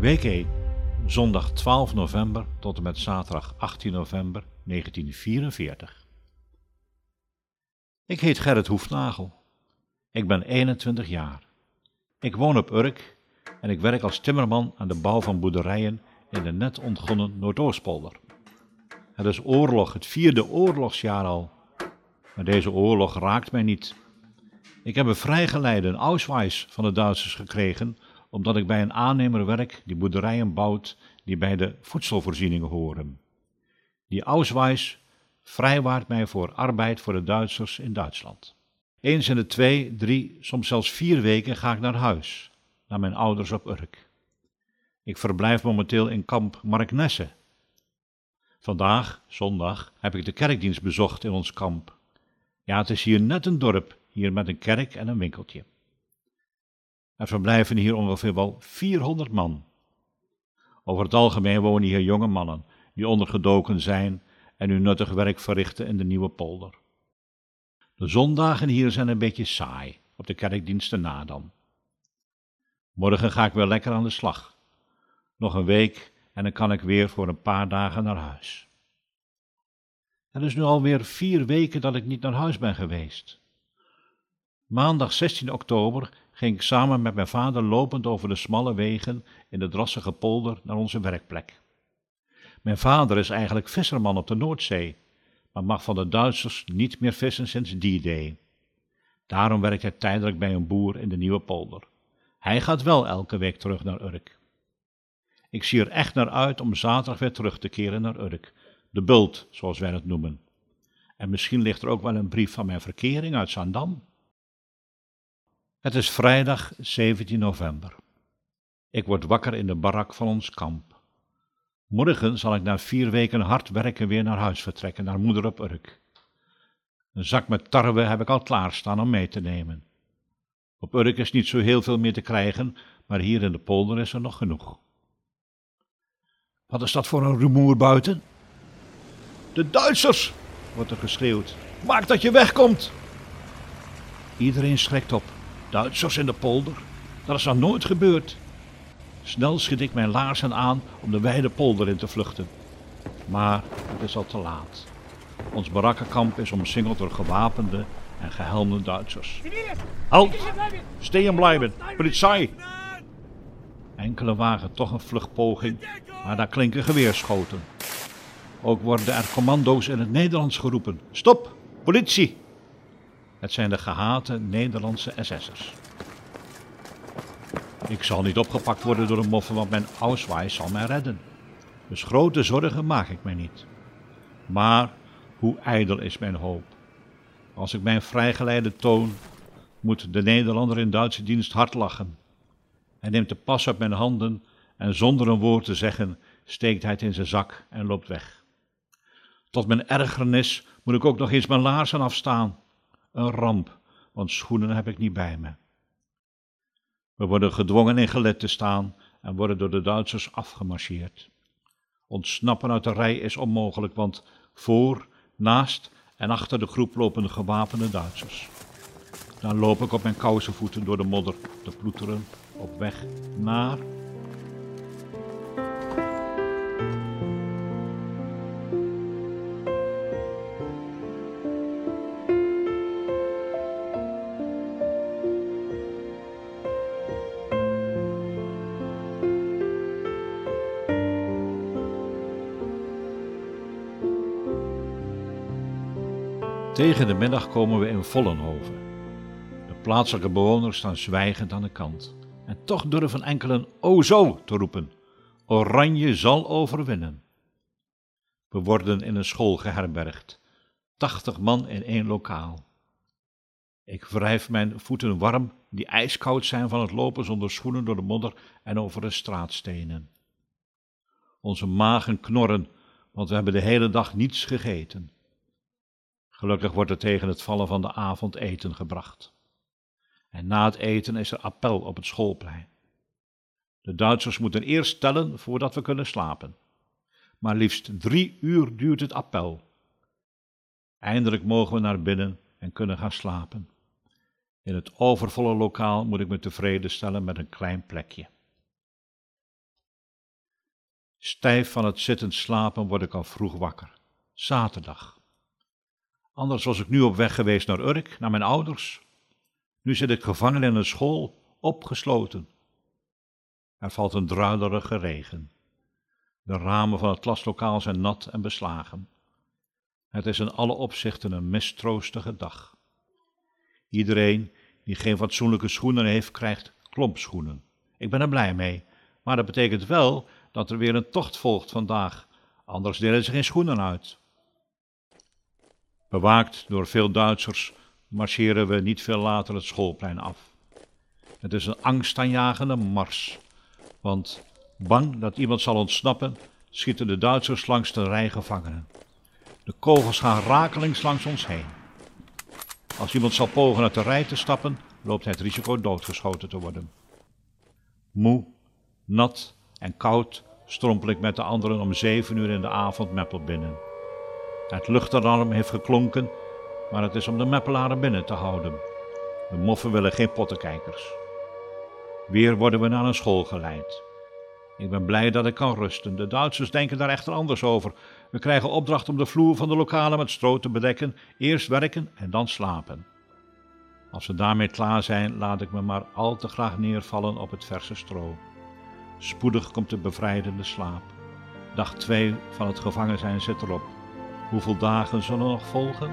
Week 1, zondag 12 november tot en met zaterdag 18 november 1944. Ik heet Gerrit Hoefnagel. Ik ben 21 jaar. Ik woon op Urk en ik werk als timmerman aan de bouw van boerderijen in de net ontgonnen Noordoostpolder. Het is oorlog, het vierde oorlogsjaar al. Maar deze oorlog raakt mij niet. Ik heb een vrijgeleide, een Ausweis, van de Duitsers gekregen, omdat ik bij een aannemer werk die boerderijen bouwt die bij de voedselvoorziening horen. Die Ausweis vrijwaart mij voor arbeid voor de Duitsers in Duitsland. Eens in de twee, drie, soms zelfs vier weken ga ik naar huis, naar mijn ouders op Urk. Ik verblijf momenteel in kamp Marknesse. Vandaag, zondag, heb ik de kerkdienst bezocht in ons kamp. Ja, het is hier net een dorp, hier met een kerk en een winkeltje. Er verblijven hier ongeveer wel 400 man. Over het algemeen wonen hier jonge mannen die ondergedoken zijn en hun nuttig werk verrichten in de nieuwe polder. De zondagen hier zijn een beetje saai, op de kerkdiensten na dan. Morgen ga ik weer lekker aan de slag. Nog een week en dan kan ik weer voor een paar dagen naar huis. Het is nu alweer vier weken dat ik niet naar huis ben geweest. Maandag 16 oktober ging ik samen met mijn vader lopend over de smalle wegen in de drassige polder naar onze werkplek. Mijn vader is eigenlijk visserman op de Noordzee, maar mag van de Duitsers niet meer vissen sinds die day. Daarom werkt hij tijdelijk bij een boer in de nieuwe polder. Hij gaat wel elke week terug naar Urk. Ik zie er echt naar uit om zaterdag weer terug te keren naar Urk, de bult, zoals wij het noemen. En misschien ligt er ook wel een brief van mijn verkering uit Zaandam. Het is vrijdag 17 november. Ik word wakker in de barak van ons kamp. Morgen zal ik na vier weken hard werken weer naar huis vertrekken, naar moeder op Urk. Een zak met tarwe heb ik al klaarstaan om mee te nemen. Op Urk is niet zo heel veel meer te krijgen, maar hier in de polder is er nog genoeg. Wat is dat voor een rumoer buiten? De Duitsers, wordt er geschreeuwd. Maak dat je wegkomt. Iedereen schrikt op. Duitsers in de polder? Dat is nog nooit gebeurd. Snel schiet ik mijn laarzen aan om de wijde polder in te vluchten. Maar het is al te laat. Ons barakkenkamp is omsingeld door gewapende en gehelmde Duitsers. Halt! Stehen blijven! Politie! Enkele wagen toch een vluchtpoging, maar daar klinken geweerschoten. Ook worden er commando's in het Nederlands geroepen. Stop! Politie! Het zijn de gehate Nederlandse SS'ers. Ik zal niet opgepakt worden door de moffen, want mijn Ausweis zal mij redden. Dus grote zorgen maak ik mij niet. Maar hoe ijdel is mijn hoop. Als ik mijn vrijgeleide toon, moet de Nederlander in Duitse dienst hard lachen. Hij neemt de pas uit mijn handen en zonder een woord te zeggen steekt hij het in zijn zak en loopt weg. Tot mijn ergernis moet ik ook nog eens mijn laarzen afstaan. Een ramp, want schoenen heb ik niet bij me. We worden gedwongen in gelet te staan en worden door de Duitsers afgemarcheerd. Ontsnappen uit de rij is onmogelijk, want voor, naast en achter de groep lopen de gewapende Duitsers. Dan loop ik op mijn kousenvoeten door de modder te ploeteren op weg naar Tegen de middag komen we in Vollenhoven. De plaatselijke bewoners staan zwijgend aan de kant. En toch durven enkelen o zo te roepen. Oranje zal overwinnen. We worden in een school geherbergd. Tachtig man in één lokaal. Ik wrijf mijn voeten warm, die ijskoud zijn van het lopen zonder schoenen door de modder en over de straatstenen. Onze magen knorren, want we hebben de hele dag niets gegeten. Gelukkig wordt er tegen het vallen van de avond eten gebracht. En na het eten is er appel op het schoolplein. De Duitsers moeten eerst tellen voordat we kunnen slapen. Maar liefst drie uur duurt het appel. Eindelijk mogen we naar binnen en kunnen gaan slapen. In het overvolle lokaal moet ik me tevreden stellen met een klein plekje. Stijf van het zittend slapen word ik al vroeg wakker. Zaterdag. Anders was ik nu op weg geweest naar Urk, naar mijn ouders. Nu zit ik gevangen in een school, opgesloten. Er valt een druilerige regen. De ramen van het klaslokaal zijn nat en beslagen. Het is in alle opzichten een mistroostige dag. Iedereen die geen fatsoenlijke schoenen heeft, krijgt klompschoenen. Ik ben er blij mee, maar dat betekent wel dat er weer een tocht volgt vandaag, anders delen ze geen schoenen uit. Bewaakt door veel Duitsers marcheren we niet veel later het schoolplein af. Het is een angstaanjagende mars, want bang dat iemand zal ontsnappen, schieten de Duitsers langs de rij gevangenen. De kogels gaan rakelings langs ons heen. Als iemand zal pogen uit de rij te stappen, loopt hij het risico doodgeschoten te worden. Moe, nat en koud strompel ik met de anderen om zeven uur in de avond Meppel binnen. Het luchtalarm heeft geklonken, maar het is om de Meppelaren binnen te houden. De moffen willen geen pottenkijkers. Weer worden we naar een school geleid. Ik ben blij dat ik kan rusten. De Duitsers denken daar echter anders over. We krijgen opdracht om de vloer van de lokalen met stro te bedekken, eerst werken en dan slapen. Als we daarmee klaar zijn, laat ik me maar al te graag neervallen op het verse stro. Spoedig komt de bevrijdende slaap. Dag 2 van het gevangen zijn zit erop. Hoeveel dagen zullen nog volgen?